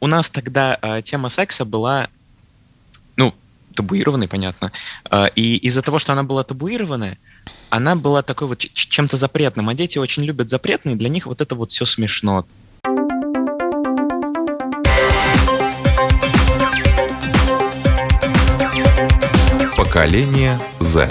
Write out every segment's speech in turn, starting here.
у нас тогда э, тема секса была, ну, табуированной, понятно. Э, и из-за того, что она была табуированная, она была такой вот чем-то запретным. А дети очень любят запретные, для них вот это вот все смешно. Поколение Z.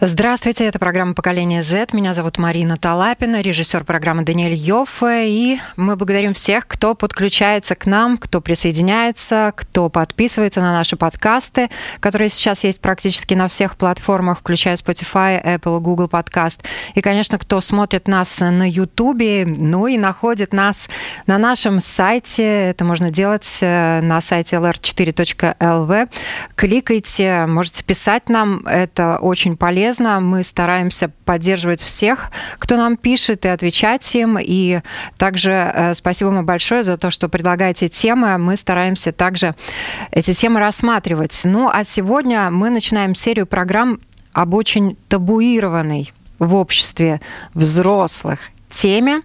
Здравствуйте, это программа «Поколение Z». Меня зовут Марина Талапина, режиссер программы Даниэль Йоффе. И мы благодарим всех, кто подключается к нам, кто присоединяется, кто подписывается на наши подкасты, которые сейчас есть практически на всех платформах, включая Spotify, Apple, Google Podcast. И, конечно, кто смотрит нас на YouTube, ну и находит нас на нашем сайте. Это можно делать э, на сайте lr4.lv. Кликайте, можете писать нам, это очень полезно полезно. Мы стараемся поддерживать всех, кто нам пишет, и отвечать им. И также э, спасибо вам большое за то, что предлагаете темы. Мы стараемся также эти темы рассматривать. Ну, а сегодня мы начинаем серию программ об очень табуированной в обществе взрослых теме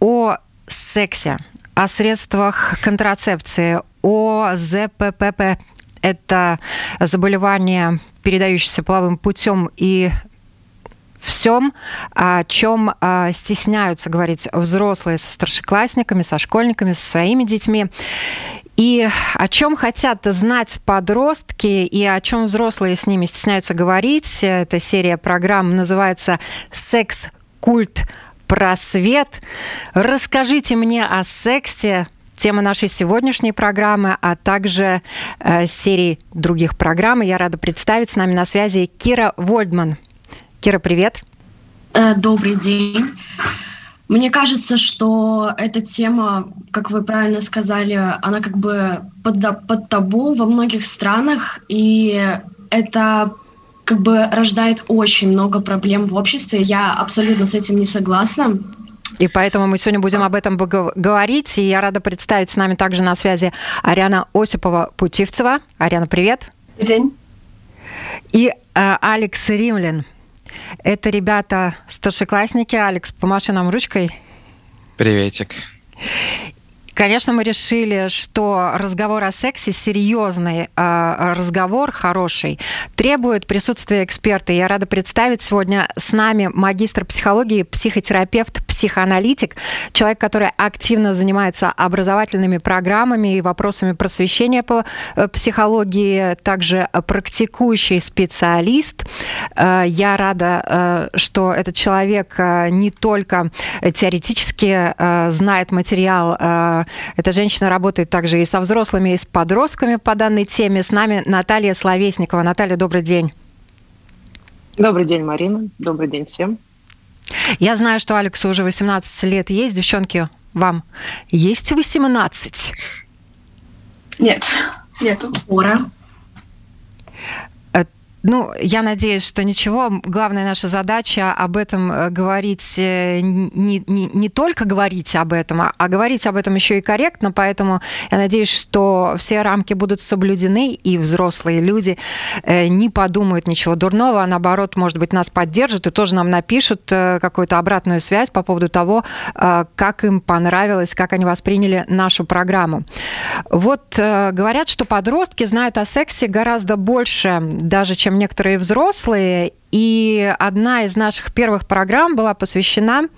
о сексе, о средствах контрацепции, о ЗППП это заболевание, передающееся половым путем и всем, о чем а, стесняются говорить взрослые со старшеклассниками, со школьниками, со своими детьми. И о чем хотят знать подростки и о чем взрослые с ними стесняются говорить. Эта серия программ называется «Секс, культ, просвет». Расскажите мне о сексе, тема нашей сегодняшней программы, а также э, серии других программ. я рада представить с нами на связи Кира Вольдман. Кира, привет. Э, добрый день. Мне кажется, что эта тема, как вы правильно сказали, она как бы под, под табу во многих странах, и это как бы рождает очень много проблем в обществе. Я абсолютно с этим не согласна. И поэтому мы сегодня будем об этом говорить. И я рада представить с нами также на связи Ариана Осипова-Путивцева. Ариана, привет. День. И э, Алекс Римлин. Это ребята старшеклассники. Алекс, помаши нам ручкой. Приветик. Конечно, мы решили, что разговор о сексе серьезный, а, разговор хороший, требует присутствия эксперта. Я рада представить сегодня с нами магистр психологии, психотерапевт, психоаналитик, человек, который активно занимается образовательными программами и вопросами просвещения по э, психологии, также практикующий специалист. Э, я рада, э, что этот человек не только теоретически знает материал эта женщина работает также и со взрослыми, и с подростками по данной теме. С нами Наталья Словесникова. Наталья, добрый день. Добрый день, Марина. Добрый день всем. Я знаю, что Алексу уже 18 лет есть. Девчонки, вам есть 18? Нет, нет. Ура. Ну, я надеюсь, что ничего. Главная наша задача об этом э, говорить, э, не, не, не только говорить об этом, а, а говорить об этом еще и корректно. Поэтому я надеюсь, что все рамки будут соблюдены, и взрослые люди э, не подумают ничего дурного, а наоборот, может быть, нас поддержат и тоже нам напишут какую-то обратную связь по поводу того, как им понравилось, как они восприняли нашу программу. Вот говорят, что подростки знают о сексе гораздо больше, даже чем чем некоторые взрослые. И одна из наших первых программ была посвящена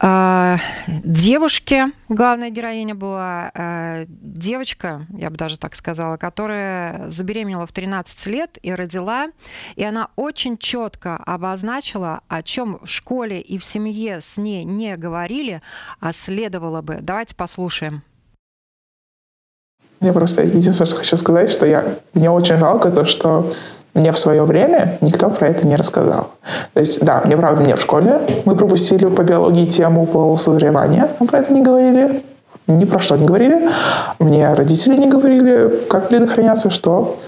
э, девушке. Главная героиня была э, девочка, я бы даже так сказала, которая забеременела в 13 лет и родила. И она очень четко обозначила, о чем в школе и в семье с ней не говорили, а следовало бы. Давайте послушаем. Мне просто единственное, что хочу сказать, что я, мне очень жалко то, что мне в свое время никто про это не рассказал. То есть, да, мне правда, мне в школе мы пропустили по биологии тему полового созревания, нам про это не говорили, ни про что не говорили. Мне родители не говорили, как предохраняться, что.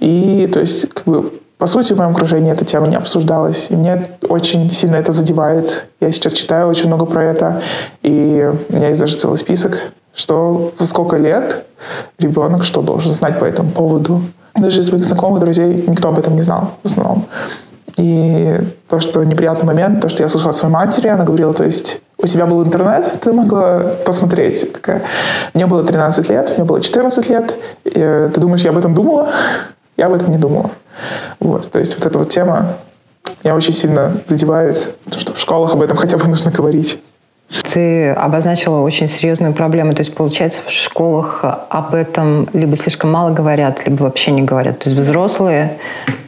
И, то есть, как бы, по сути, в моем окружении эта тема не обсуждалась. И мне очень сильно это задевает. Я сейчас читаю очень много про это. И у меня есть даже целый список, что во сколько лет ребенок что должен знать по этому поводу. Даже из своих знакомых, друзей никто об этом не знал в основном. И то, что неприятный момент, то, что я слышала от своей матери, она говорила, то есть у тебя был интернет, ты могла посмотреть. Такая, мне было 13 лет, мне было 14 лет. И, э, ты думаешь, я об этом думала? Я об этом не думала. Вот, то есть вот эта вот тема меня очень сильно задевает, потому что в школах об этом хотя бы нужно говорить. Ты обозначила очень серьезную проблему. То есть, получается, в школах об этом либо слишком мало говорят, либо вообще не говорят. То есть взрослые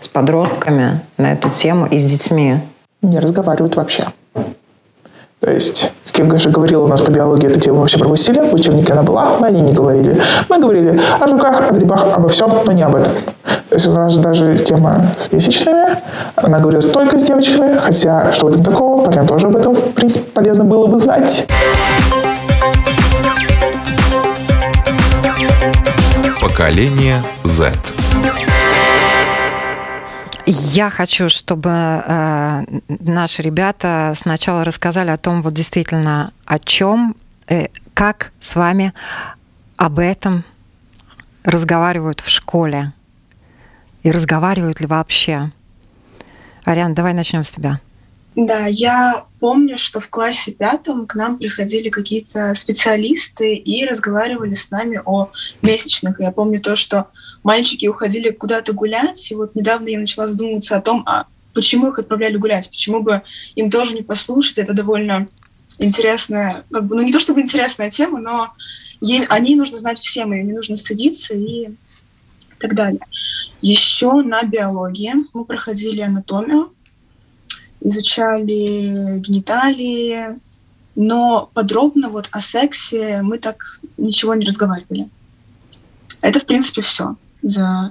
с подростками на эту тему и с детьми не разговаривают вообще. То есть, как я уже говорила, у нас по биологии эту тему вообще пропустили, в учебнике она была, мы о ней не говорили. Мы говорили о жуках, о грибах, обо всем, но не об этом. То есть у нас даже тема с месячными, она говорила только с девочками, хотя что в этом такого, парням тоже об этом, в принципе, полезно было бы знать. Поколение Z. Я хочу, чтобы э, наши ребята сначала рассказали о том, вот действительно, о чем, э, как с вами об этом разговаривают в школе и разговаривают ли вообще. Ариан, давай начнем с тебя. Да, я помню, что в классе пятом к нам приходили какие-то специалисты и разговаривали с нами о месячных. Я помню то, что мальчики уходили куда-то гулять, и вот недавно я начала задумываться о том, а почему их отправляли гулять, почему бы им тоже не послушать. Это довольно интересная, как бы, ну не то чтобы интересная тема, но ей, о ней нужно знать всем, ее не нужно стыдиться и так далее. Еще на биологии мы проходили анатомию, изучали гениталии, но подробно вот о сексе мы так ничего не разговаривали. Это, в принципе, все за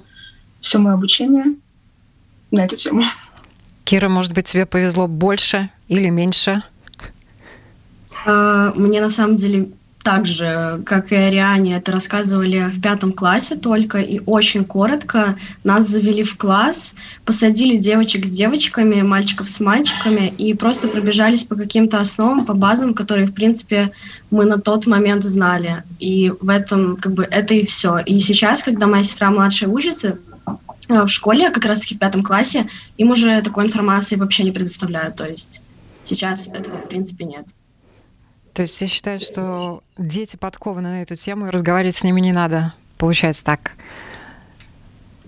все мое обучение на эту тему. Кира, может быть, тебе повезло больше или меньше? А, мне на самом деле так же, как и Ариане, это рассказывали в пятом классе только, и очень коротко. Нас завели в класс, посадили девочек с девочками, мальчиков с мальчиками, и просто пробежались по каким-то основам, по базам, которые, в принципе, мы на тот момент знали. И в этом, как бы, это и все. И сейчас, когда моя сестра младшая учится, э, в школе, как раз-таки в пятом классе, им уже такой информации вообще не предоставляют. То есть сейчас этого, в принципе, нет. То есть я считаю, что дети подкованы на эту тему, и разговаривать с ними не надо. Получается так.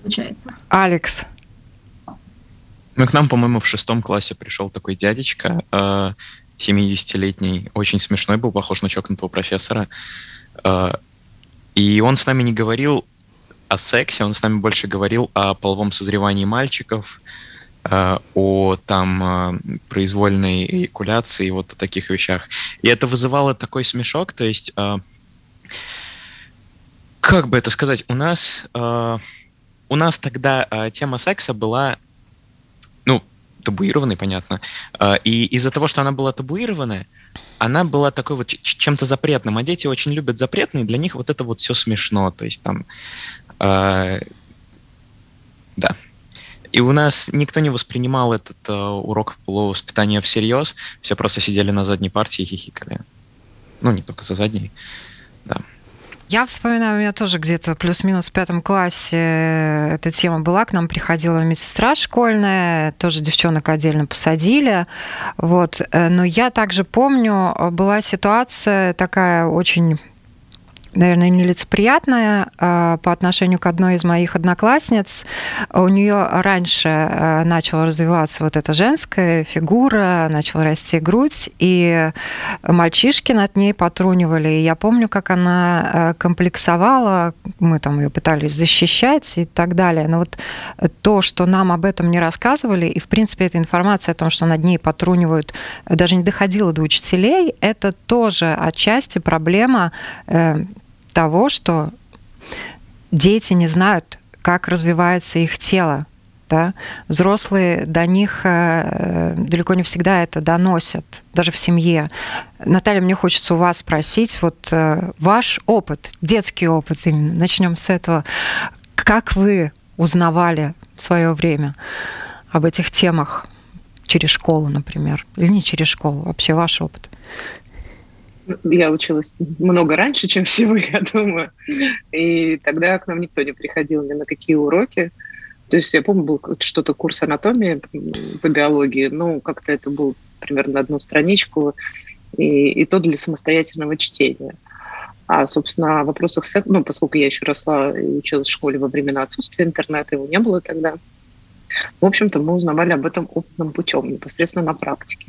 Получается. Алекс. Ну, к нам, по-моему, в шестом классе пришел такой дядечка, 70-летний, э, очень смешной был, похож на чокнутого профессора. Э, и он с нами не говорил о сексе, он с нами больше говорил о половом созревании мальчиков, о там э, произвольной эякуляции и вот о таких вещах. И это вызывало такой смешок, то есть э, как бы это сказать, у нас у нас тогда тема секса была, ну, табуированной, понятно, и из-за того, что она была табуированная, она была такой вот чем-то запретным, а дети очень любят запретные, для них вот это вот все смешно, то есть там, да. И у нас никто не воспринимал этот э, урок полувоспитания всерьез. Все просто сидели на задней партии и хихикали. Ну, не только за задней, да. Я вспоминаю, у меня тоже где-то плюс-минус в пятом классе эта тема была. К нам приходила медсестра школьная, тоже девчонок отдельно посадили. Вот. Э, но я также помню, была ситуация такая очень наверное, нелицеприятная э, по отношению к одной из моих одноклассниц. У нее раньше э, начала развиваться вот эта женская фигура, начала расти грудь, и мальчишки над ней потрунивали. И я помню, как она э, комплексовала, мы там ее пытались защищать и так далее. Но вот то, что нам об этом не рассказывали, и, в принципе, эта информация о том, что над ней потрунивают, даже не доходила до учителей, это тоже отчасти проблема того, что дети не знают, как развивается их тело. Да? Взрослые до них э, далеко не всегда это доносят, даже в семье. Наталья, мне хочется у вас спросить, вот э, ваш опыт, детский опыт именно, начнем с этого. Как вы узнавали в свое время об этих темах через школу, например, или не через школу, вообще ваш опыт? Я училась много раньше, чем все вы, я думаю. И тогда к нам никто не приходил ни на какие уроки. То есть я помню, был что-то курс анатомии по биологии, ну, как-то это был примерно одну страничку. и, и то для самостоятельного чтения. А, собственно, о вопросах секса, ну, поскольку я еще росла и училась в школе во времена отсутствия интернета, его не было тогда, в общем-то, мы узнавали об этом опытным путем, непосредственно на практике.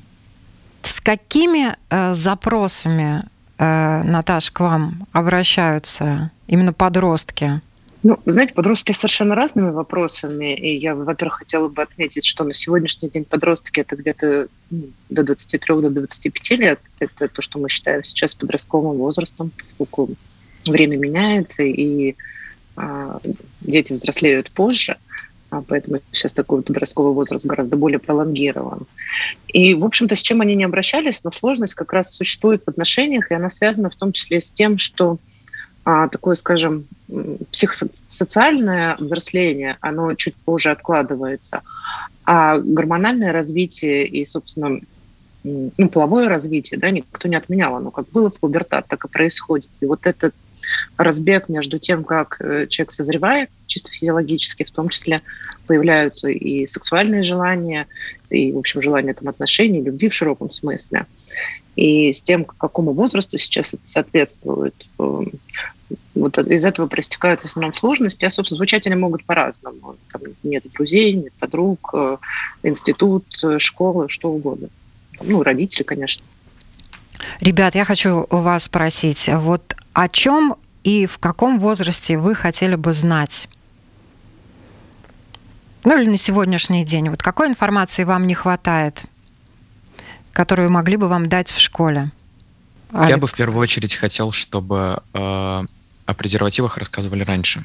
Какими э, запросами, э, Наташ, к вам обращаются именно подростки? Ну, знаете, подростки совершенно разными вопросами. И я, во-первых, хотела бы отметить, что на сегодняшний день подростки это где-то ну, до 23 до 25 лет. Это то, что мы считаем сейчас подростковым возрастом, поскольку время меняется, и а, дети взрослеют позже. А поэтому сейчас такой подростковый возраст гораздо более пролонгирован. И, в общем-то, с чем они не обращались, но сложность как раз существует в отношениях, и она связана в том числе с тем, что а, такое, скажем, психосоциальное взросление, оно чуть позже откладывается, а гормональное развитие и, собственно, ну, половое развитие, да, никто не отменял, оно как было в пубертат, так и происходит. И вот этот разбег между тем, как э, человек созревает, чисто физиологически, в том числе появляются и сексуальные желания, и, в общем, желания там, отношений, любви в широком смысле, и с тем, к какому возрасту сейчас это соответствует. Эм, вот из этого проистекают в основном сложности, а, собственно, звучать они могут по-разному. Там нет друзей, нет подруг, э, институт, э, школа, что угодно. Ну, родители, конечно. Ребят, я хочу у вас спросить, вот о чем и в каком возрасте вы хотели бы знать? Ну или на сегодняшний день. Вот какой информации вам не хватает? которую могли бы вам дать в школе? Алекс. Я бы в первую очередь хотел, чтобы э, о презервативах рассказывали раньше.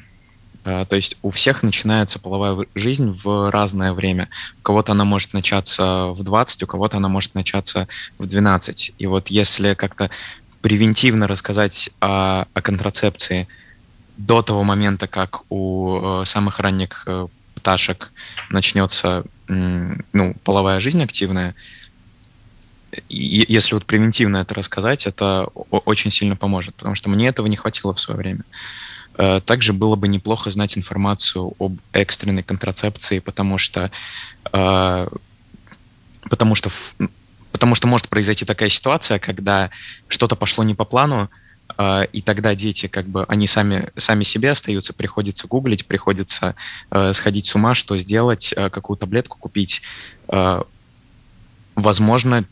Э, то есть у всех начинается половая жизнь в разное время. У кого-то она может начаться в 20, у кого-то она может начаться в 12. И вот если как-то превентивно рассказать о, о контрацепции до того момента, как у э, самых ранних э, пташек начнется ну, половая жизнь активная, если вот превентивно это рассказать, это очень сильно поможет, потому что мне этого не хватило в свое время. Э, также было бы неплохо знать информацию об экстренной контрацепции, потому что, потому что, потому что может произойти такая ситуация, когда что-то пошло не по плану, э, и тогда дети как бы они сами сами себе остаются, приходится гуглить, приходится сходить с ума, что сделать, какую таблетку купить. Возможно,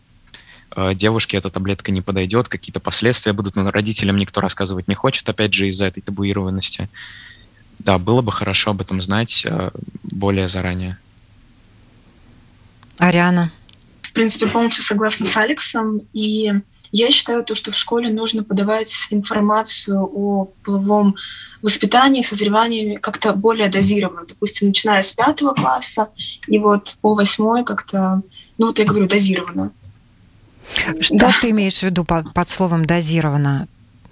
Э, девушке эта таблетка не подойдет, какие-то последствия будут, но родителям никто рассказывать не хочет, опять же, из-за этой табуированности. Да, было бы хорошо об этом знать э, более заранее. Ариана? В принципе, полностью согласна с Алексом. И я считаю то, что в школе нужно подавать информацию о половом воспитании, созревании как-то более дозированно. Допустим, начиная с пятого класса и вот по восьмой как-то, ну вот я говорю, дозированно. Что да. ты имеешь в виду под, под словом дозировано?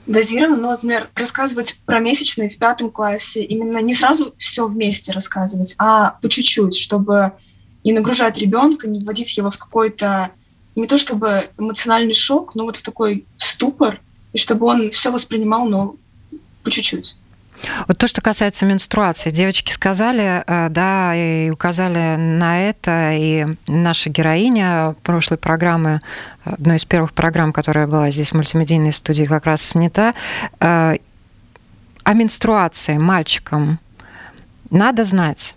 Дозировано, ну, например, рассказывать про месячные в пятом классе, именно не сразу все вместе рассказывать, а по чуть-чуть, чтобы не нагружать ребенка, не вводить его в какой-то, не то чтобы эмоциональный шок, но вот в такой ступор, и чтобы он все воспринимал, но по чуть-чуть. Вот то, что касается менструации, девочки сказали, э, да, и указали на это, и наша героиня прошлой программы, одной из первых программ, которая была здесь в мультимедийной студии, как раз снята, э, о менструации мальчикам надо знать.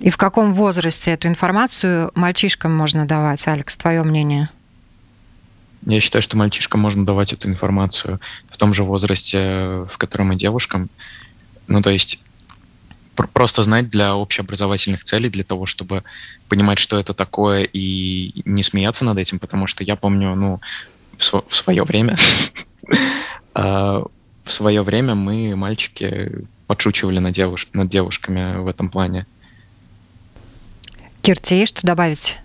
И в каком возрасте эту информацию мальчишкам можно давать? Алекс, твое мнение? Я считаю, что мальчишкам можно давать эту информацию в том же возрасте, в котором и девушкам. Ну, то есть пр- просто знать для общеобразовательных целей, для того, чтобы понимать, что это такое, и не смеяться над этим, потому что я помню, ну, в, св- в свое время, а, в свое время мы, мальчики, подшучивали над девушками в этом плане. Кир, тебе есть что добавить?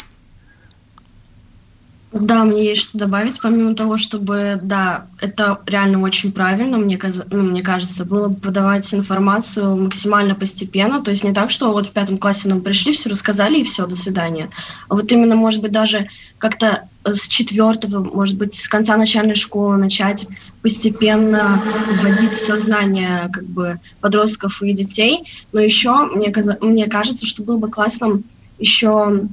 Да, мне есть что добавить, помимо того, чтобы, да, это реально очень правильно, мне, ну, мне кажется, было бы подавать информацию максимально постепенно, то есть не так, что вот в пятом классе нам пришли, все рассказали и все, до свидания. А вот именно, может быть, даже как-то с четвертого, может быть, с конца начальной школы начать постепенно вводить сознание как бы подростков и детей. Но еще мне, мне кажется, что было бы классным еще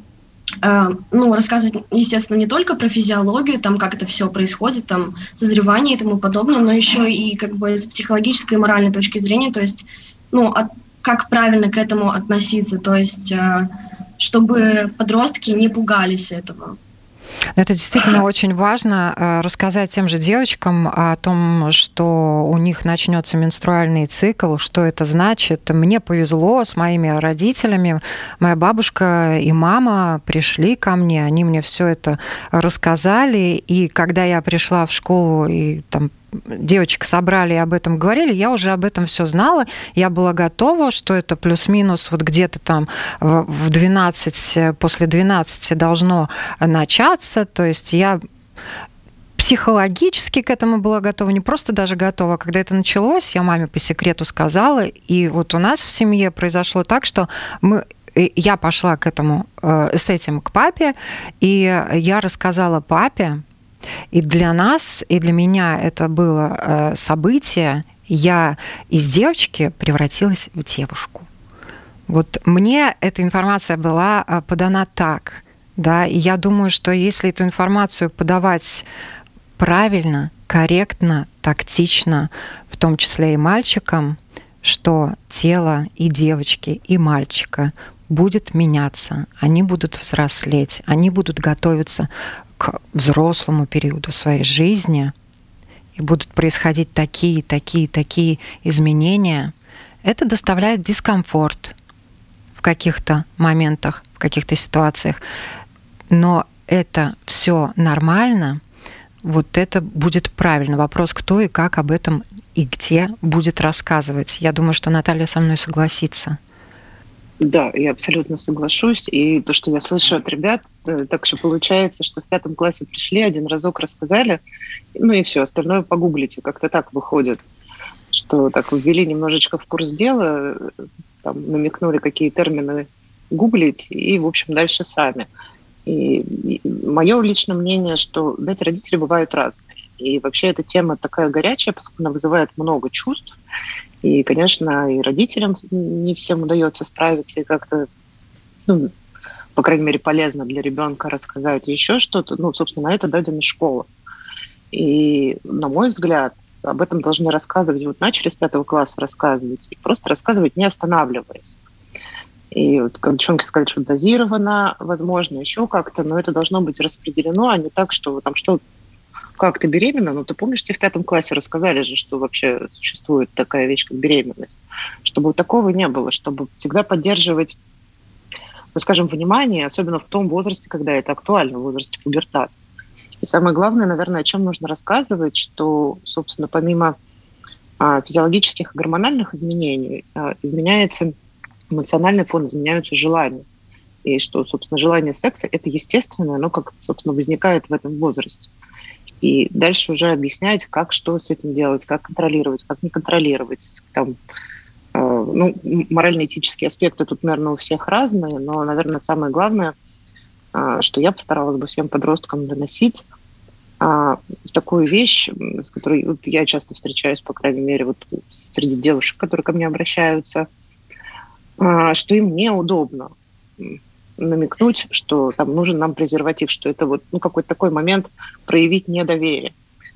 э, ну, рассказывать, естественно, не только про физиологию, там, как это все происходит, там, созревание и тому подобное, но еще и как бы с психологической и моральной точки зрения, то есть, ну, от, как правильно к этому относиться, то есть, э, чтобы подростки не пугались этого. Это действительно очень важно э, рассказать тем же девочкам о том, что у них начнется менструальный цикл, что это значит. Мне повезло с моими родителями. Моя бабушка и мама пришли ко мне, они мне все это рассказали. И когда я пришла в школу и там девочек собрали и об этом говорили, я уже об этом все знала, я была готова, что это плюс-минус вот где-то там в 12, после 12 должно начаться, то есть я психологически к этому была готова, не просто даже готова. Когда это началось, я маме по секрету сказала, и вот у нас в семье произошло так, что мы я пошла к этому, э, с этим к папе, и я рассказала папе, и для нас, и для меня это было э, событие. Я из девочки превратилась в девушку. Вот мне эта информация была э, подана так, да, и я думаю, что если эту информацию подавать правильно, корректно, тактично, в том числе и мальчикам, что тело и девочки, и мальчика будет меняться, они будут взрослеть, они будут готовиться к взрослому периоду своей жизни, и будут происходить такие, такие, такие изменения, это доставляет дискомфорт в каких-то моментах, в каких-то ситуациях. Но это все нормально, вот это будет правильно. Вопрос, кто и как об этом и где будет рассказывать. Я думаю, что Наталья со мной согласится. Да, я абсолютно соглашусь. И то, что я слышу от ребят, э, так что получается, что в пятом классе пришли, один разок рассказали, ну и все, остальное погуглите. Как-то так выходит, что так ввели немножечко в курс дела, э, там, намекнули, какие термины гуглить, и, в общем, дальше сами. И мое личное мнение, что, знаете, родители бывают разные. И вообще эта тема такая горячая, поскольку она вызывает много чувств. И, конечно, и родителям не всем удается справиться и как-то, ну, по крайней мере, полезно для ребенка рассказать еще что-то. Ну, собственно, на это дадена школа. И, на мой взгляд, об этом должны рассказывать. Вот начали с пятого класса рассказывать, и просто рассказывать, не останавливаясь. И вот, девчонки сказали, что дозировано, возможно, еще как-то, но это должно быть распределено, а не так, что там что как ты беременна, ну ты помнишь, тебе в пятом классе рассказали же, что вообще существует такая вещь, как беременность. Чтобы такого не было, чтобы всегда поддерживать, ну скажем, внимание, особенно в том возрасте, когда это актуально, в возрасте пубертата. И самое главное, наверное, о чем нужно рассказывать, что, собственно, помимо а, физиологических и гормональных изменений, а, изменяется эмоциональный фон, изменяются желания. И что, собственно, желание секса – это естественное, оно как, собственно, возникает в этом возрасте и дальше уже объяснять, как что с этим делать, как контролировать, как не контролировать. Там, э, ну, морально-этические аспекты тут, наверное, у всех разные, но, наверное, самое главное, э, что я постаралась бы всем подросткам доносить, э, такую вещь, с которой вот, я часто встречаюсь, по крайней мере, вот среди девушек, которые ко мне обращаются, э, что им неудобно намекнуть, что там нужен нам презерватив, что это вот ну, какой-то такой момент проявить недоверие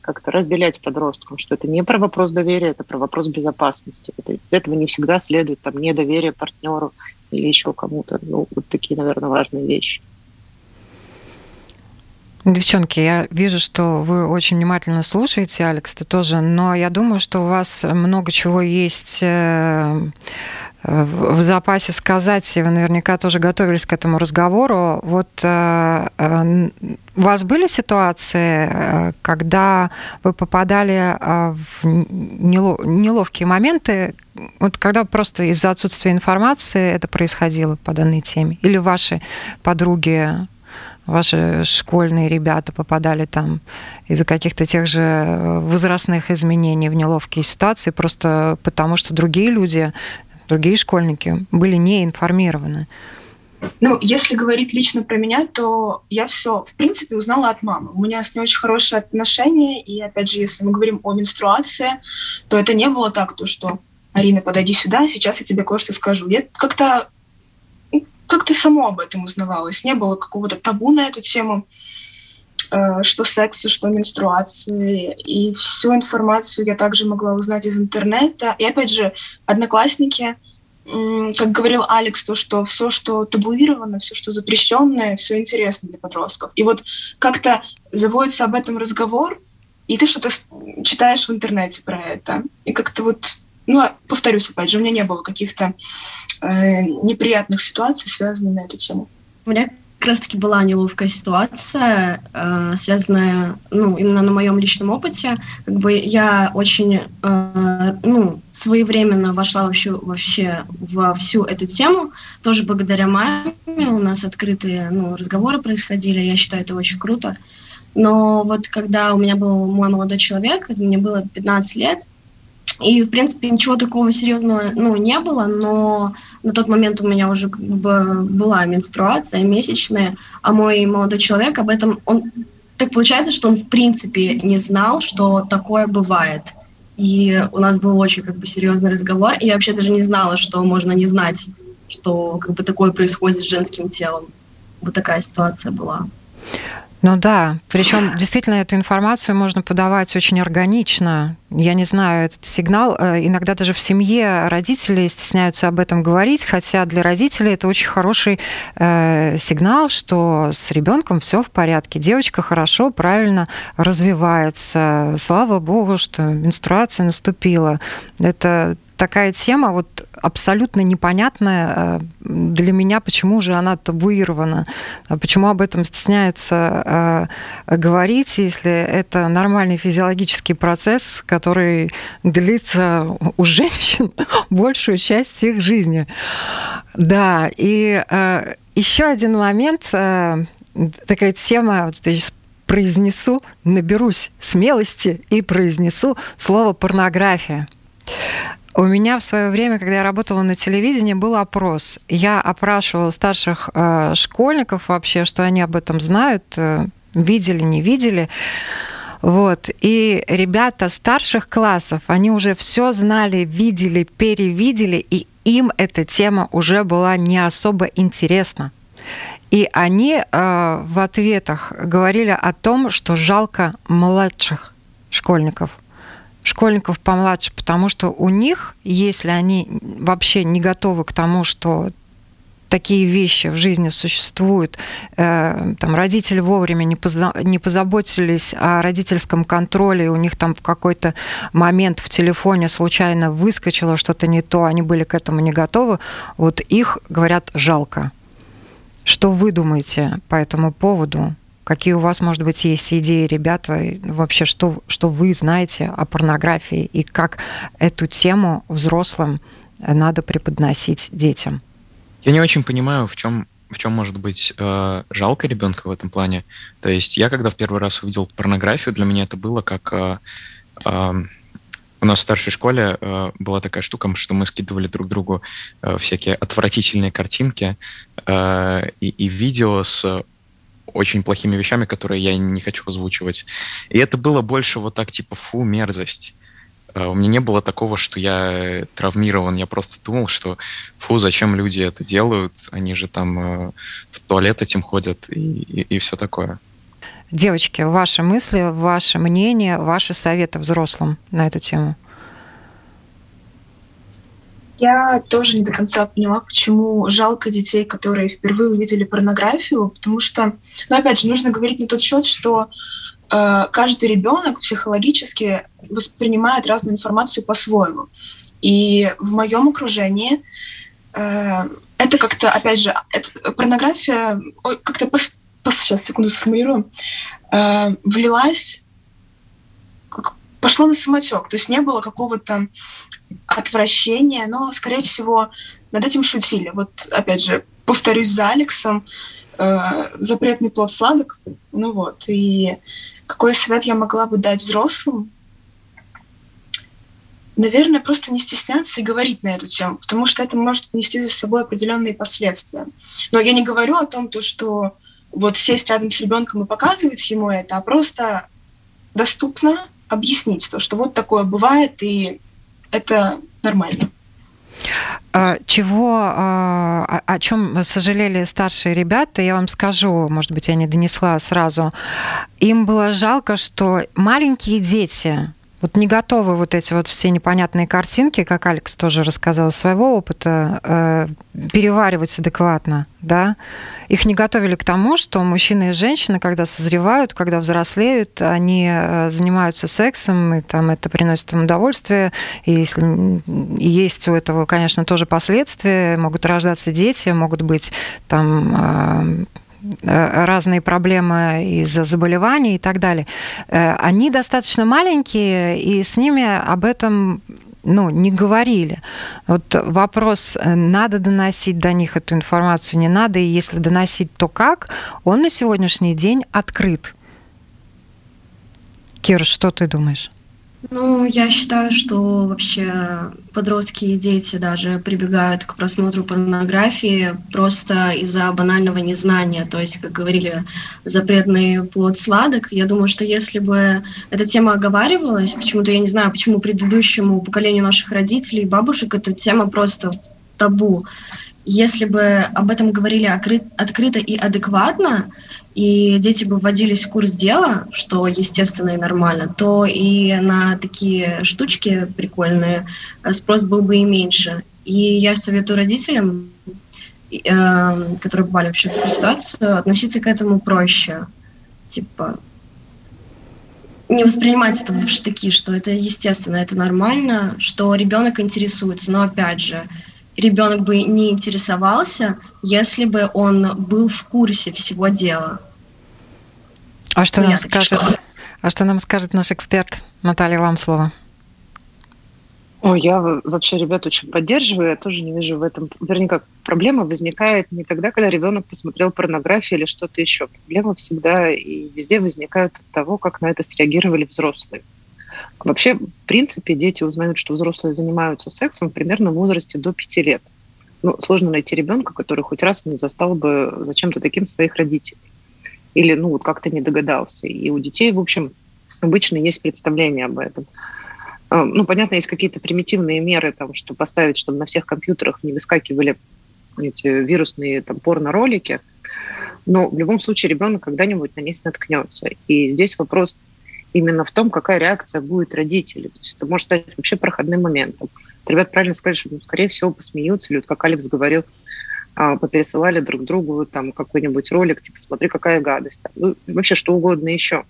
как-то разделять подросткам, что это не про вопрос доверия, это про вопрос безопасности. Это, из этого не всегда следует там недоверие партнеру или еще кому-то. Ну, вот такие, наверное, важные вещи. Девчонки, я вижу, что вы очень внимательно слушаете, Алекс, ты тоже, но я думаю, что у вас много чего есть э, в запасе сказать, вы наверняка тоже готовились к этому разговору. Вот э, э, у вас были ситуации, э, когда вы попадали в неловкие моменты, вот когда просто из-за отсутствия информации это происходило по данной теме? Или ваши подруги ваши школьные ребята попадали там из-за каких-то тех же возрастных изменений в неловкие ситуации, просто потому что другие люди другие школьники были не информированы. Ну, если говорить лично про меня, то я все, в принципе, узнала от мамы. У меня с ней очень хорошие отношения, и, опять же, если мы говорим о менструации, то это не было так, то, что «Арина, подойди сюда, сейчас я тебе кое-что скажу». Я как-то как-то само об этом узнавалось. Не было какого-то табу на эту тему, что секса, что менструации. И всю информацию я также могла узнать из интернета. И опять же, одноклассники, как говорил Алекс, то, что все, что табуировано, все, что запрещенное, все интересно для подростков. И вот как-то заводится об этом разговор, и ты что-то читаешь в интернете про это. И как-то вот, ну, а, повторюсь, опять же, у меня не было каких-то э, неприятных ситуаций, связанных на эту тему. Меня как раз-таки была неловкая ситуация, э, связанная, ну, именно на моем личном опыте. Как бы я очень, э, ну, своевременно вошла вообще, вообще во всю эту тему, тоже благодаря маме. У нас открытые, ну, разговоры происходили, я считаю, это очень круто. Но вот когда у меня был мой молодой человек, мне было 15 лет, и, в принципе, ничего такого серьезного, ну, не было, но на тот момент у меня уже как бы была менструация месячная, а мой молодой человек об этом, он, так получается, что он, в принципе, не знал, что такое бывает. И у нас был очень как бы серьезный разговор, и я вообще даже не знала, что можно не знать, что как бы такое происходит с женским телом. Вот такая ситуация была. Ну да, причем действительно эту информацию можно подавать очень органично. Я не знаю, этот сигнал, э, иногда даже в семье родители стесняются об этом говорить, хотя для родителей это очень хороший э, сигнал, что с ребенком все в порядке, девочка хорошо, правильно развивается. Слава богу, что менструация наступила. Это такая тема вот абсолютно непонятная э, для меня, почему же она табуирована, а почему об этом стесняются э, говорить, если это нормальный физиологический процесс, который длится у женщин большую часть их жизни. Да, и э, еще один момент, такая тема, вот я сейчас произнесу, наберусь смелости и произнесу слово порнография. У меня в свое время, когда я работала на телевидении, был опрос. Я опрашивала старших э, школьников вообще, что они об этом знают, э, видели, не видели. Вот. И ребята старших классов, они уже все знали, видели, перевидели, и им эта тема уже была не особо интересна. И они э, в ответах говорили о том, что жалко младших школьников – школьников помладше, потому что у них, если они вообще не готовы к тому, что такие вещи в жизни существуют, э, там родители вовремя не, позна, не позаботились о родительском контроле, у них там в какой-то момент в телефоне случайно выскочило что-то не то, они были к этому не готовы, вот их, говорят, жалко. Что вы думаете по этому поводу? Какие у вас, может быть, есть идеи, ребята, вообще, что, что вы знаете о порнографии и как эту тему взрослым надо преподносить детям? Я не очень понимаю, в чем в чем может быть э, жалко ребенка в этом плане. То есть я, когда в первый раз увидел порнографию, для меня это было как э, э, у нас в старшей школе э, была такая штука, что мы скидывали друг другу э, всякие отвратительные картинки э, и, и видео с очень плохими вещами, которые я не хочу озвучивать. И это было больше вот так, типа, фу, мерзость. А, у меня не было такого, что я травмирован. Я просто думал, что фу, зачем люди это делают? Они же там э, в туалет этим ходят и, и, и все такое. Девочки, ваши мысли, ваше мнение, ваши советы взрослым на эту тему? Я тоже не до конца поняла, почему жалко детей, которые впервые увидели порнографию, потому что, ну, опять же, нужно говорить на тот счет, что э, каждый ребенок психологически воспринимает разную информацию по-своему. И в моем окружении э, это как-то, опять же, это, порнография как-то, сейчас, секунду сформулирую, э, влилась, пошло на самотек, то есть не было какого-то отвращение, но, скорее всего, над этим шутили. Вот, опять же, повторюсь за Алексом, э, запретный плод сладок. Ну вот, и какой совет я могла бы дать взрослым? Наверное, просто не стесняться и говорить на эту тему, потому что это может нести за собой определенные последствия. Но я не говорю о том, то, что вот сесть рядом с ребенком и показывать ему это, а просто доступно объяснить то, что вот такое бывает, и это нормально. А, чего, а, о чем сожалели старшие ребята, я вам скажу, может быть, я не донесла сразу. Им было жалко, что маленькие дети, вот не готовы вот эти вот все непонятные картинки, как Алекс тоже рассказал своего опыта, э, переваривать адекватно, да. Их не готовили к тому, что мужчины и женщины, когда созревают, когда взрослеют, они э, занимаются сексом, и там это приносит им удовольствие, и если и есть у этого, конечно, тоже последствия, могут рождаться дети, могут быть там э, разные проблемы из-за заболеваний и так далее, э, они достаточно маленькие, и с ними об этом ну, не говорили. Вот вопрос, э, надо доносить до них эту информацию, не надо, и если доносить, то как, он на сегодняшний день открыт. Кир, что ты думаешь? Ну, я считаю, что вообще подростки и дети даже прибегают к просмотру порнографии просто из-за банального незнания. То есть, как говорили, запретный плод сладок. Я думаю, что если бы эта тема оговаривалась, почему-то я не знаю, почему предыдущему поколению наших родителей и бабушек эта тема просто табу. Если бы об этом говорили открыто и адекватно, и дети бы вводились в курс дела, что естественно и нормально, то и на такие штучки прикольные э, спрос был бы и меньше. И я советую родителям, э, которые попали вообще в такую ситуацию, относиться к этому проще. Типа, не воспринимать это в штыки, что это естественно, это нормально, что ребенок интересуется. Но опять же, ребенок бы не интересовался, если бы он был в курсе всего дела. А что нам скажет? А что нам скажет наш эксперт Наталья? Вам слово. Ой, я вообще ребят очень поддерживаю, я тоже не вижу в этом, вернее, как проблема возникает не тогда, когда ребенок посмотрел порнографию или что-то еще. Проблема всегда и везде возникает от того, как на это среагировали взрослые. Вообще, в принципе, дети узнают, что взрослые занимаются сексом примерно в возрасте до пяти лет. Ну, сложно найти ребенка, который хоть раз не застал бы зачем-то таким своих родителей. Или, ну, вот как-то не догадался. И у детей, в общем, обычно есть представление об этом. А, ну, понятно, есть какие-то примитивные меры, там, что поставить, чтобы на всех компьютерах не выскакивали эти вирусные там, порно-ролики, но в любом случае ребенок когда-нибудь на них наткнется. И здесь вопрос именно в том, какая реакция будет родителей. То есть это может стать вообще проходным моментом. Ребята правильно сказали, что, ну, скорее всего, посмеются, или вот, как Алекс говорил, а, попересылали друг другу там какой-нибудь ролик, типа, смотри, какая гадость. Ну, вообще что угодно еще.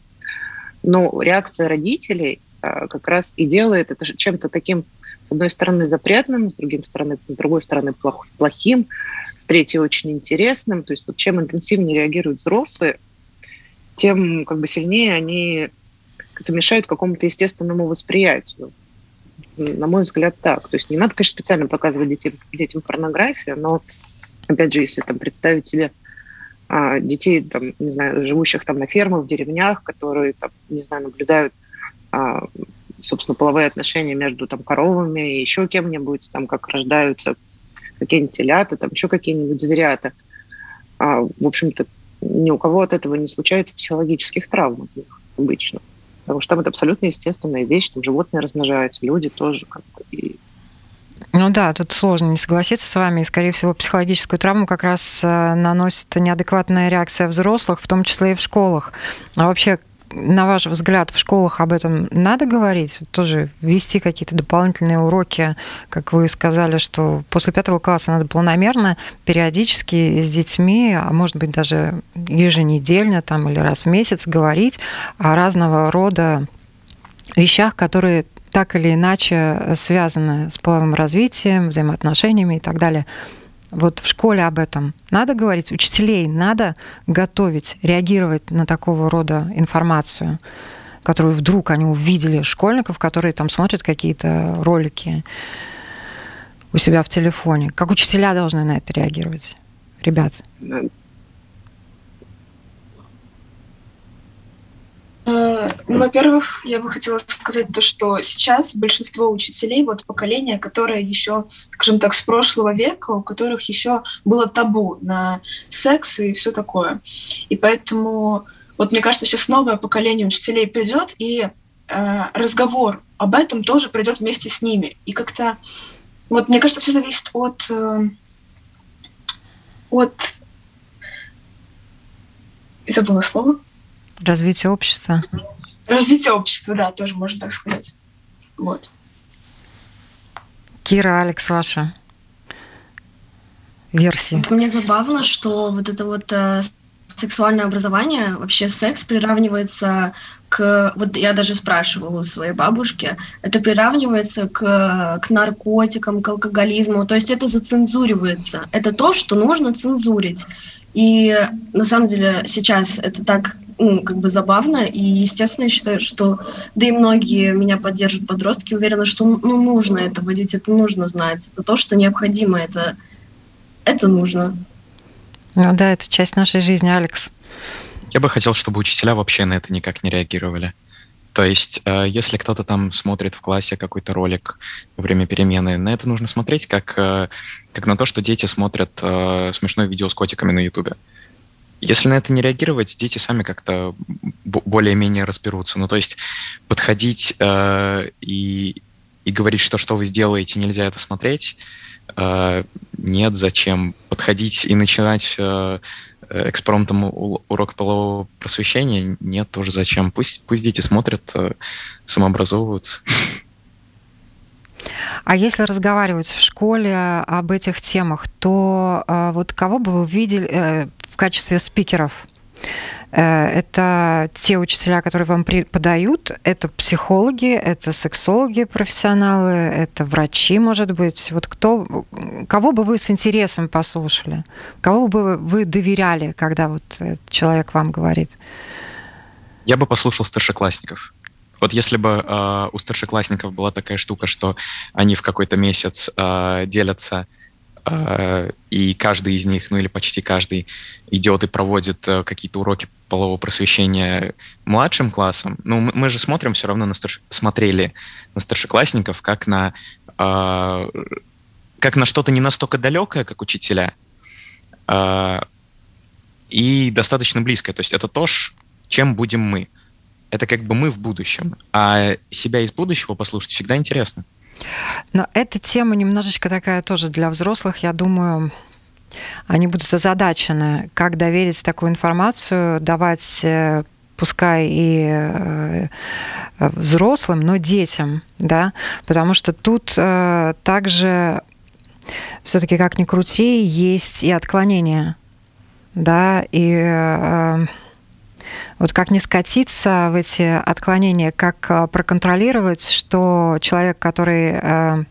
Но реакция родителей а, как раз и делает это чем-то таким, с одной стороны, запретным, с другой стороны, с другой стороны плох, плохим, с третьей очень интересным. То есть вот чем интенсивнее реагируют взрослые, тем как бы сильнее они это мешает какому-то естественному восприятию. На мой взгляд, так. То есть не надо, конечно, специально показывать детям, детям порнографию, но, опять же, если там представить себе а, детей, там, не знаю, живущих там на фермах, в деревнях, которые, там, не знаю, наблюдают, а, собственно, половые отношения между там коровами и еще кем-нибудь, там, как рождаются какие-нибудь телята, там еще какие-нибудь зверята. А, в общем-то, ни у кого от этого не случается психологических травм из них обычно потому что там это абсолютно естественная вещь, там животные размножаются, люди тоже как бы, и ну да, тут сложно не согласиться с вами. И, скорее всего, психологическую травму как раз э, наносит неадекватная реакция взрослых, в том числе и в школах. А вообще, на ваш взгляд, в школах об этом надо говорить? Тоже ввести какие-то дополнительные уроки, как вы сказали, что после пятого класса надо планомерно, периодически с детьми, а может быть даже еженедельно там, или раз в месяц говорить о разного рода вещах, которые так или иначе связаны с половым развитием, взаимоотношениями и так далее. Вот в школе об этом надо говорить, учителей надо готовить, реагировать на такого рода информацию, которую вдруг они увидели школьников, которые там смотрят какие-то ролики у себя в телефоне. Как учителя должны на это реагировать, ребят? Э, ну, во-первых, я бы хотела сказать то, что сейчас большинство учителей, вот поколение, которое еще, скажем так, с прошлого века, у которых еще было табу на секс и все такое. И поэтому, вот мне кажется, сейчас новое поколение учителей придет, и э, разговор об этом тоже придет вместе с ними. И как-то Вот мне кажется, все зависит от, э, от забыла слово. Развитие общества. Развитие общества, да, тоже можно так сказать. Вот. Кира, Алекс, ваша версия. Мне забавно, что вот это вот э, сексуальное образование, вообще секс приравнивается к... Вот я даже спрашивала у своей бабушки, это приравнивается к, к наркотикам, к алкоголизму, то есть это зацензуривается. Это то, что нужно цензурить. И на самом деле сейчас это так ну, как бы забавно, и, естественно, я считаю, что, да и многие меня поддержат подростки, уверены, что ну, нужно это водить, это нужно знать, это то, что необходимо, это, это нужно. Ну да, это часть нашей жизни, Алекс. Я бы хотел, чтобы учителя вообще на это никак не реагировали. То есть, э, если кто-то там смотрит в классе какой-то ролик во время перемены, на это нужно смотреть как, э, как на то, что дети смотрят э, смешное видео с котиками на Ютубе. Если на это не реагировать, дети сами как-то более-менее разберутся. Ну, то есть подходить э, и, и говорить, что что вы сделаете, нельзя это смотреть, э, нет, зачем. Подходить и начинать э, экспромтом урок полового просвещения, нет, тоже зачем. Пусть, пусть дети смотрят, э, самообразовываются. А если разговаривать в школе об этих темах, то э, вот кого бы вы видели, э, в качестве спикеров. Э, это те учителя, которые вам преподают, это психологи, это сексологи профессионалы, это врачи, может быть. Вот кто, кого бы вы с интересом послушали? Кого бы вы доверяли, когда вот человек вам говорит? Я бы послушал старшеклассников. Вот если бы э, у старшеклассников была такая штука, что они в какой-то месяц э, делятся Э, и каждый из них, ну или почти каждый, идет и проводит э, какие-то уроки полового просвещения младшим классом. Ну, мы, же смотрим все равно на старш... смотрели на старшеклассников как на э, как на что-то не настолько далекое, как учителя, э, и достаточно близкое. То есть это то, чем будем мы. Это как бы мы в будущем. А себя из будущего послушать всегда интересно. Но эта тема немножечко такая тоже для взрослых, я думаю, они будут озадачены, как доверить такую информацию, давать э, пускай и э, взрослым, но детям, да, потому что тут э, также все-таки как ни крути, есть и отклонения, да, и вот как не скатиться в эти отклонения, как э, проконтролировать, что человек, который э,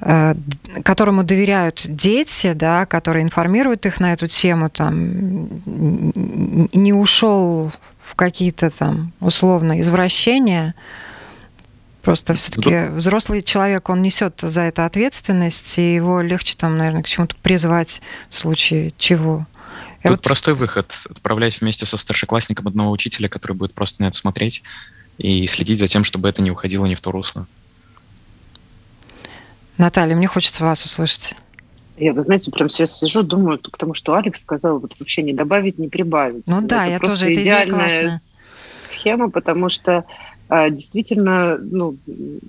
э, которому доверяют дети, да, которые информируют их на эту тему, там, не ушел в какие-то там условно извращения. Просто все-таки взрослый человек, он несет за это ответственность, и его легче там, наверное, к чему-то призвать в случае чего. Тут вот... простой выход. Отправлять вместе со старшеклассником одного учителя, который будет просто на это смотреть и следить за тем, чтобы это не уходило не в то русло. Наталья, мне хочется вас услышать. Я, вы знаете, прям сейчас сижу, думаю, потому что Алекс сказал, вот вообще не добавить, не прибавить. Ну да, это я тоже, это идея классная. схема, потому что а, действительно, ну,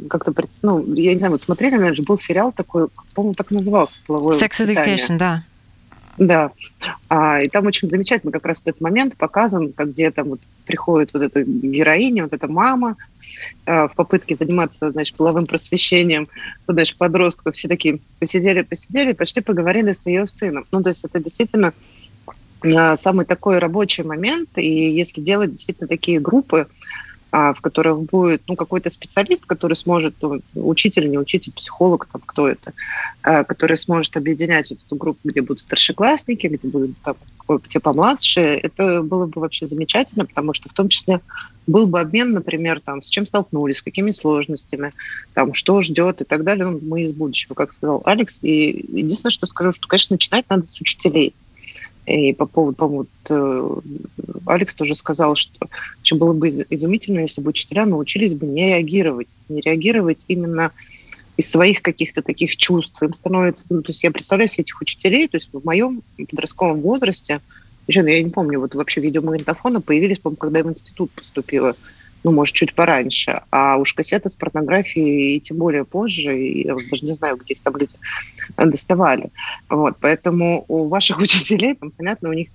как-то, ну, я не знаю, вот смотрели, наверное, был сериал такой, по-моему, так и назывался, «Половое Sex Education, да. Да. А, и там очень замечательно как раз этот момент показан, как где там вот приходит вот эта героиня, вот эта мама э, в попытке заниматься, значит, половым просвещением, ну, значит, подростков, все такие посидели, посидели, пошли поговорили с ее сыном. Ну, то есть это действительно э, самый такой рабочий момент, и если делать действительно такие группы, а, в которых будет ну, какой-то специалист, который сможет, ну, учитель, не учитель, психолог, там, кто это, а, который сможет объединять вот эту группу, где будут старшеклассники, где будут там, те помладше, это было бы вообще замечательно, потому что в том числе был бы обмен, например, там, с чем столкнулись, с какими сложностями, там, что ждет и так далее. Ну, мы из будущего, как сказал Алекс. И единственное, что скажу, что, конечно, начинать надо с учителей. И по поводу, по-моему, вот, Алекс тоже сказал, что очень было бы изумительно, если бы учителя научились бы не реагировать, не реагировать именно из своих каких-то таких чувств. Им становится, ну, то есть я представляю себе этих учителей, то есть в моем подростковом возрасте, еще, я не помню, вот вообще видеомагнитофоны появились, по-моему, когда я в институт поступила. Ну, может, чуть пораньше. А уж кассеты с порнографией, и тем более позже, я даже не знаю, где их там люди доставали. Вот, поэтому у ваших учителей, понятно, у них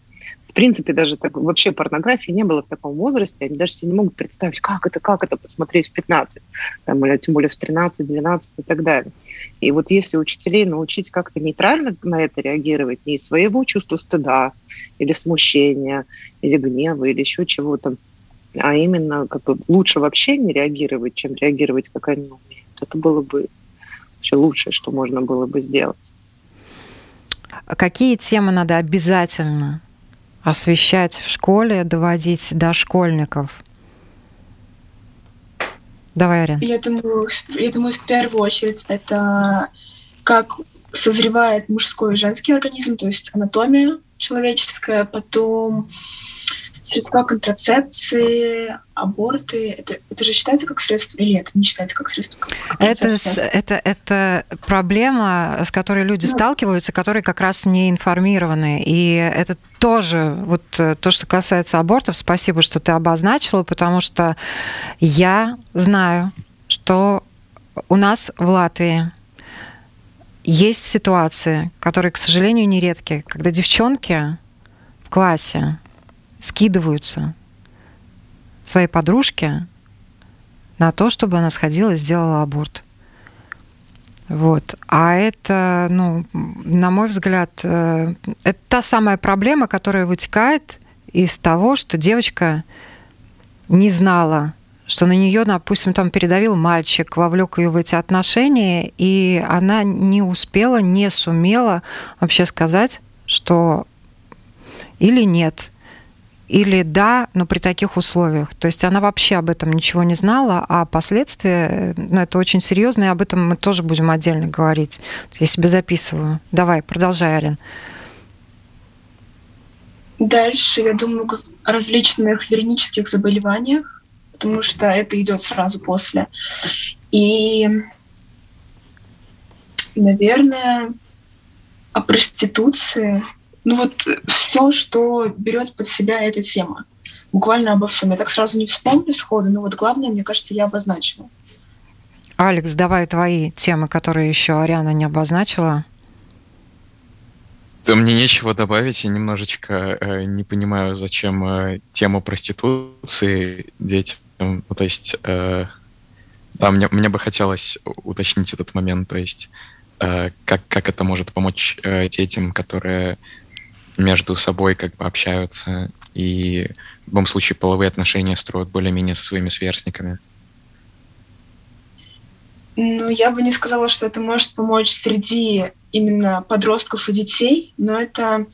в принципе, даже так, вообще порнографии не было в таком возрасте, они даже себе не могут представить, как это, как это посмотреть в 15, там, или тем более в 13, 12 и так далее. И вот если учителей научить как-то нейтрально на это реагировать, не из своего чувства стыда или смущения, или гнева, или еще чего-то, а именно как бы лучше вообще не реагировать, чем реагировать, как они умеют. Это было бы вообще лучшее, что можно было бы сделать. А какие темы надо обязательно освещать в школе, доводить до школьников? Давай, Арен. Я думаю, я думаю, в первую очередь это как созревает мужской и женский организм, то есть анатомия человеческая, потом средства контрацепции, аборты, это, это же считается как средство или это не считается как средство это, это, это проблема, с которой люди ну, сталкиваются, которые как раз не информированы. И это тоже, вот э, то, что касается абортов, спасибо, что ты обозначила, потому что я знаю, что у нас в Латвии есть ситуации, которые, к сожалению, нередки, когда девчонки в классе скидываются своей подружке на то, чтобы она сходила и сделала аборт. Вот. А это, ну, на мой взгляд, э, это та самая проблема, которая вытекает из того, что девочка не знала, что на нее, допустим, там передавил мальчик, вовлек ее в эти отношения, и она не успела, не сумела вообще сказать, что или нет или да, но при таких условиях. То есть она вообще об этом ничего не знала, а последствия, ну, это очень серьезно, и об этом мы тоже будем отдельно говорить. Я себе записываю. Давай, продолжай, Арин. Дальше, я думаю, о различных вернических заболеваниях, потому что это идет сразу после. И, наверное, о проституции, ну вот все, что берет под себя эта тема. Буквально обо всем. Я так сразу не вспомню сходу, но вот главное, мне кажется, я обозначила. Алекс, давай твои темы, которые еще Ариана не обозначила. Да мне нечего добавить, я немножечко э, не понимаю, зачем э, тему проституции детям. Ну, то есть, э, да, мне, мне бы хотелось уточнить этот момент, то есть, э, как, как это может помочь э, детям, которые между собой как бы общаются и в любом случае половые отношения строят более-менее со своими сверстниками? Ну, я бы не сказала, что это может помочь среди именно подростков и детей, но это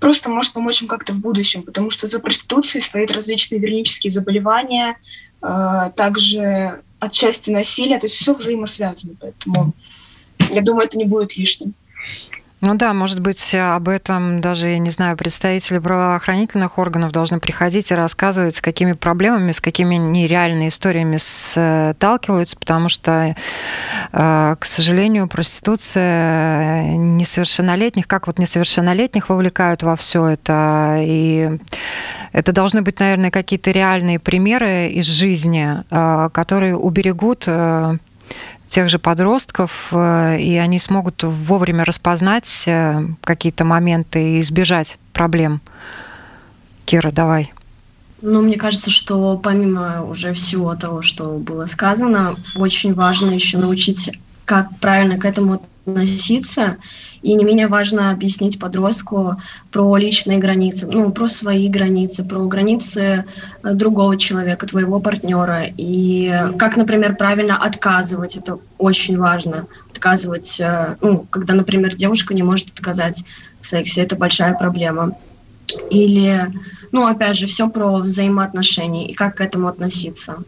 просто может помочь им как-то в будущем, потому что за проституцией стоят различные вернические заболевания, э, также отчасти насилие, то есть все взаимосвязано, поэтому я думаю, это не будет лишним. Ну да, может быть, об этом даже, я не знаю, представители правоохранительных органов должны приходить и рассказывать, с какими проблемами, с какими нереальными историями сталкиваются, потому что, э, к сожалению, проституция несовершеннолетних, как вот несовершеннолетних вовлекают во все это, и это должны быть, наверное, какие-то реальные примеры из жизни, э, которые уберегут э, тех же подростков, э, и они смогут вовремя распознать э, какие-то моменты и избежать проблем. Кира, давай. Ну, мне кажется, что помимо уже всего того, что было сказано, очень важно еще научить, как правильно к этому относиться и не менее важно объяснить подростку про личные границы, ну, про свои границы, про границы э, другого человека, твоего партнера. И как, например, правильно отказывать, это очень важно. Отказывать, э, ну, когда, например, девушка не может отказать в сексе, это большая проблема. Или, ну, опять же, все про взаимоотношения и как к этому относиться.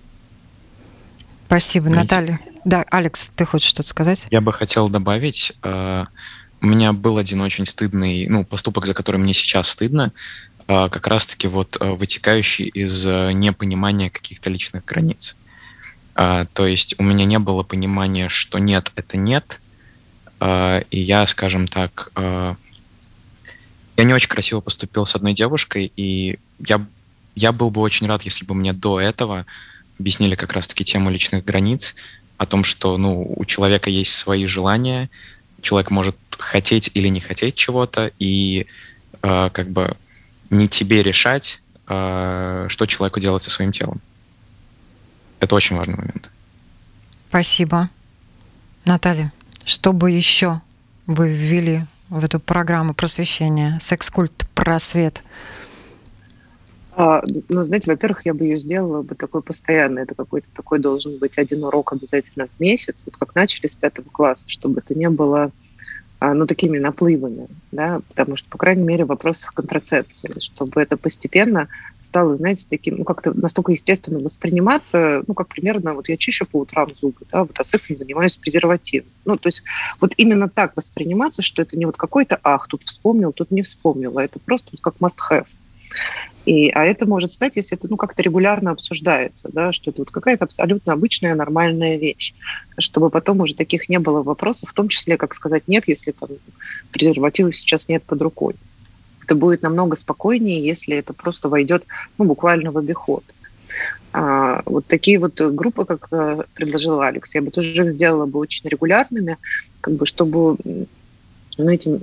Спасибо, Наталья. Да, Алекс, ты хочешь что-то сказать? Я бы хотел добавить, э, у меня был один очень стыдный, ну, поступок, за который мне сейчас стыдно, а, как раз-таки вот а, вытекающий из а, непонимания каких-то личных границ. То есть у меня не было понимания, что нет, это нет, и я, скажем так, я не очень красиво поступил с одной девушкой, и я, я был бы очень рад, если бы мне до этого объяснили как раз-таки тему личных границ, о том, что ну, у человека есть свои желания, человек может хотеть или не хотеть чего-то, и э, как бы не тебе решать, э, что человеку делать со своим телом. Это очень важный момент. Спасибо. Наталья, что бы еще вы ввели в эту программу просвещения, секс-культ, просвет? А, ну, знаете, во-первых, я бы ее сделала бы такой постоянной. Это какой-то такой должен быть один урок обязательно в месяц, вот как начали с пятого класса, чтобы это не было а, ну, такими наплывами, да, потому что, по крайней мере, в вопросах контрацепции, чтобы это постепенно стало, знаете, таким, ну, как-то настолько естественно восприниматься, ну, как примерно, вот я чищу по утрам зубы, да, вот а сексом занимаюсь презервативом. Ну, то есть вот именно так восприниматься, что это не вот какой-то, ах, тут вспомнил, тут не вспомнил, а это просто вот как must-have. И, а это может стать, если это ну, как-то регулярно обсуждается, да, что это вот какая-то абсолютно обычная нормальная вещь, чтобы потом уже таких не было вопросов, в том числе, как сказать нет, если там презервативов сейчас нет под рукой. Это будет намного спокойнее, если это просто войдет ну, буквально в обиход. А, вот такие вот группы, как э, предложил Алекс, я бы тоже их сделала бы очень регулярными, как бы, чтобы знаете,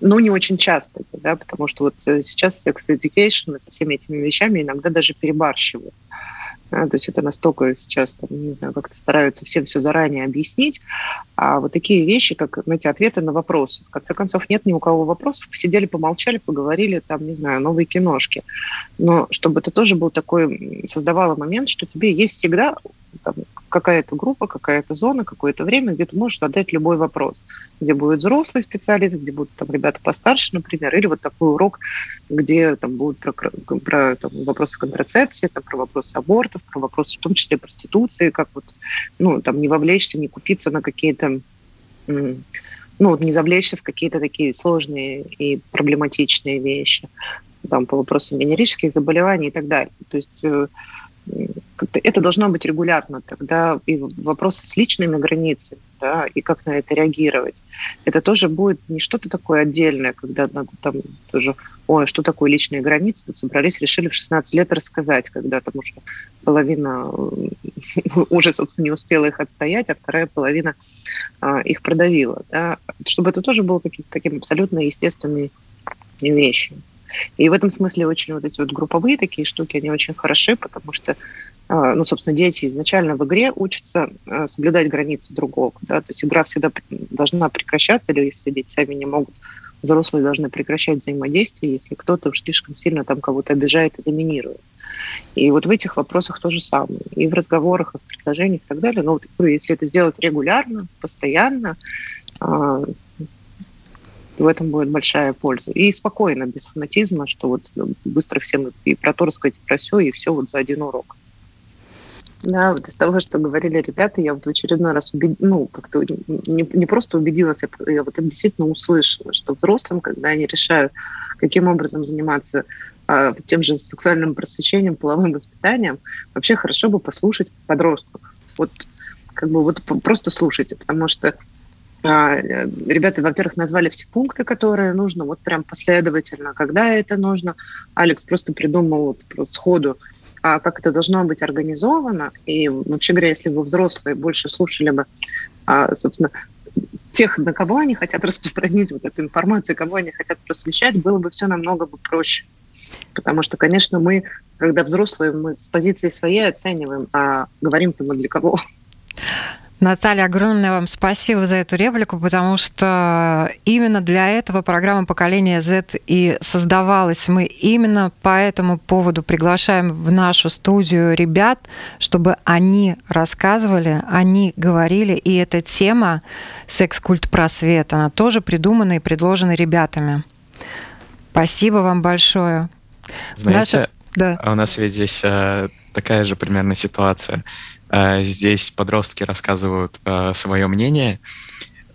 ну, не очень часто, да, потому что вот э, сейчас sex education со всеми этими вещами иногда даже перебарщивают. Да, то есть это настолько сейчас, там, не знаю, как-то стараются всем все заранее объяснить. А вот такие вещи, как, знаете, ответы на вопросы. В конце концов, нет ни у кого вопросов. Посидели, помолчали, поговорили, там, не знаю, новые киношки. Но чтобы это тоже был такой, создавало момент, что тебе есть всегда какая-то группа, какая-то зона, какое-то время, где ты можешь задать любой вопрос, где будет взрослый специалист, где будут там ребята постарше, например, или вот такой урок, где там будут про, про там, вопросы контрацепции, там, про вопросы абортов, про вопросы в том числе проституции, как вот, ну, там, не вовлечься, не купиться на какие-то ну, не завлечься в какие-то такие сложные и проблематичные вещи, там, по вопросам венерических заболеваний и так далее. То есть э, это должно быть регулярно. Тогда и вопросы с личными границами, да, и как на это реагировать. Это тоже будет не что-то такое отдельное, когда надо там тоже, ой, что такое личные границы, тут собрались, решили в 16 лет рассказать, когда там уже половина уже, собственно, не успела их отстоять, а вторая половина а, их продавила. Да. Чтобы это тоже было каким-то таким абсолютно естественной вещью. И в этом смысле очень вот эти вот групповые такие штуки, они очень хороши, потому что а, ну, собственно, дети изначально в игре учатся а, соблюдать границы другого. Да? То есть игра всегда должна прекращаться, или если дети сами не могут, взрослые должны прекращать взаимодействие, если кто-то уж слишком сильно там кого-то обижает и доминирует. И вот в этих вопросах то же самое. И в разговорах, и в предложениях и так далее. Но вот, если это сделать регулярно, постоянно, а, в этом будет большая польза. И спокойно, без фанатизма, что вот быстро всем и про то рассказать, и про все, и все вот за один урок. Да, вот из того, что говорили ребята, я вот в очередной раз убед... ну, как-то не, не просто убедилась, я, я вот это действительно услышала, что взрослым, когда они решают, каким образом заниматься а, тем же сексуальным просвещением, половым воспитанием, вообще хорошо бы послушать подростков. Вот как бы вот просто слушайте, потому что ребята, во-первых, назвали все пункты, которые нужно, вот прям последовательно, когда это нужно. Алекс просто придумал вот, вот сходу, а как это должно быть организовано. И вообще говоря, если бы взрослые больше слушали бы, а, собственно, тех, на кого они хотят распространить вот эту информацию, кого они хотят просвещать, было бы все намного бы проще. Потому что, конечно, мы, когда взрослые, мы с позиции своей оцениваем, а говорим-то мы для кого. Наталья, огромное вам спасибо за эту реплику, потому что именно для этого программа «Поколение Z» и создавалась. Мы именно по этому поводу приглашаем в нашу студию ребят, чтобы они рассказывали, они говорили, и эта тема «Секс-культ просвет», она тоже придумана и предложена ребятами. Спасибо вам большое. Знаете, Наша... да. А у нас ведь здесь э, такая же примерно ситуация. Э, здесь подростки рассказывают э, свое мнение,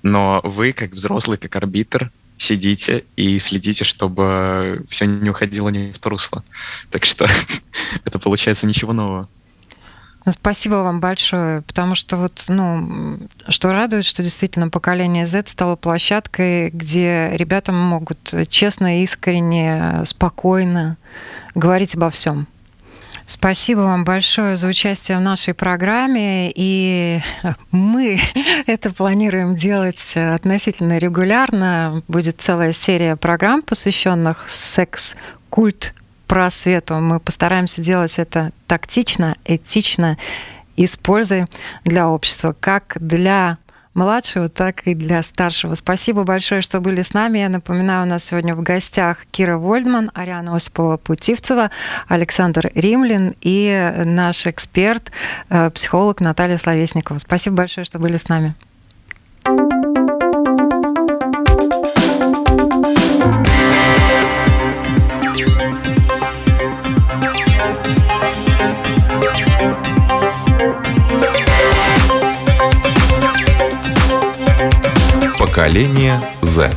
но вы, как взрослый, как арбитр, сидите и следите, чтобы все не уходило не в то русло. Так что это получается ничего нового. Ну, спасибо вам большое, потому что вот, ну, что радует, что действительно поколение Z стало площадкой, где ребята могут честно, искренне, спокойно говорить обо всем. Спасибо вам большое за участие в нашей программе. И мы это планируем делать относительно регулярно. Будет целая серия программ, посвященных секс-культ просвету. Мы постараемся делать это тактично, этично и с пользой для общества, как для младшего, так и для старшего. Спасибо большое, что были с нами. Я напоминаю, у нас сегодня в гостях Кира Вольдман, Ариана Осипова-Путивцева, Александр Римлин и наш эксперт, э, психолог Наталья Словесникова. Спасибо большое, что были с нами. Поколение Z.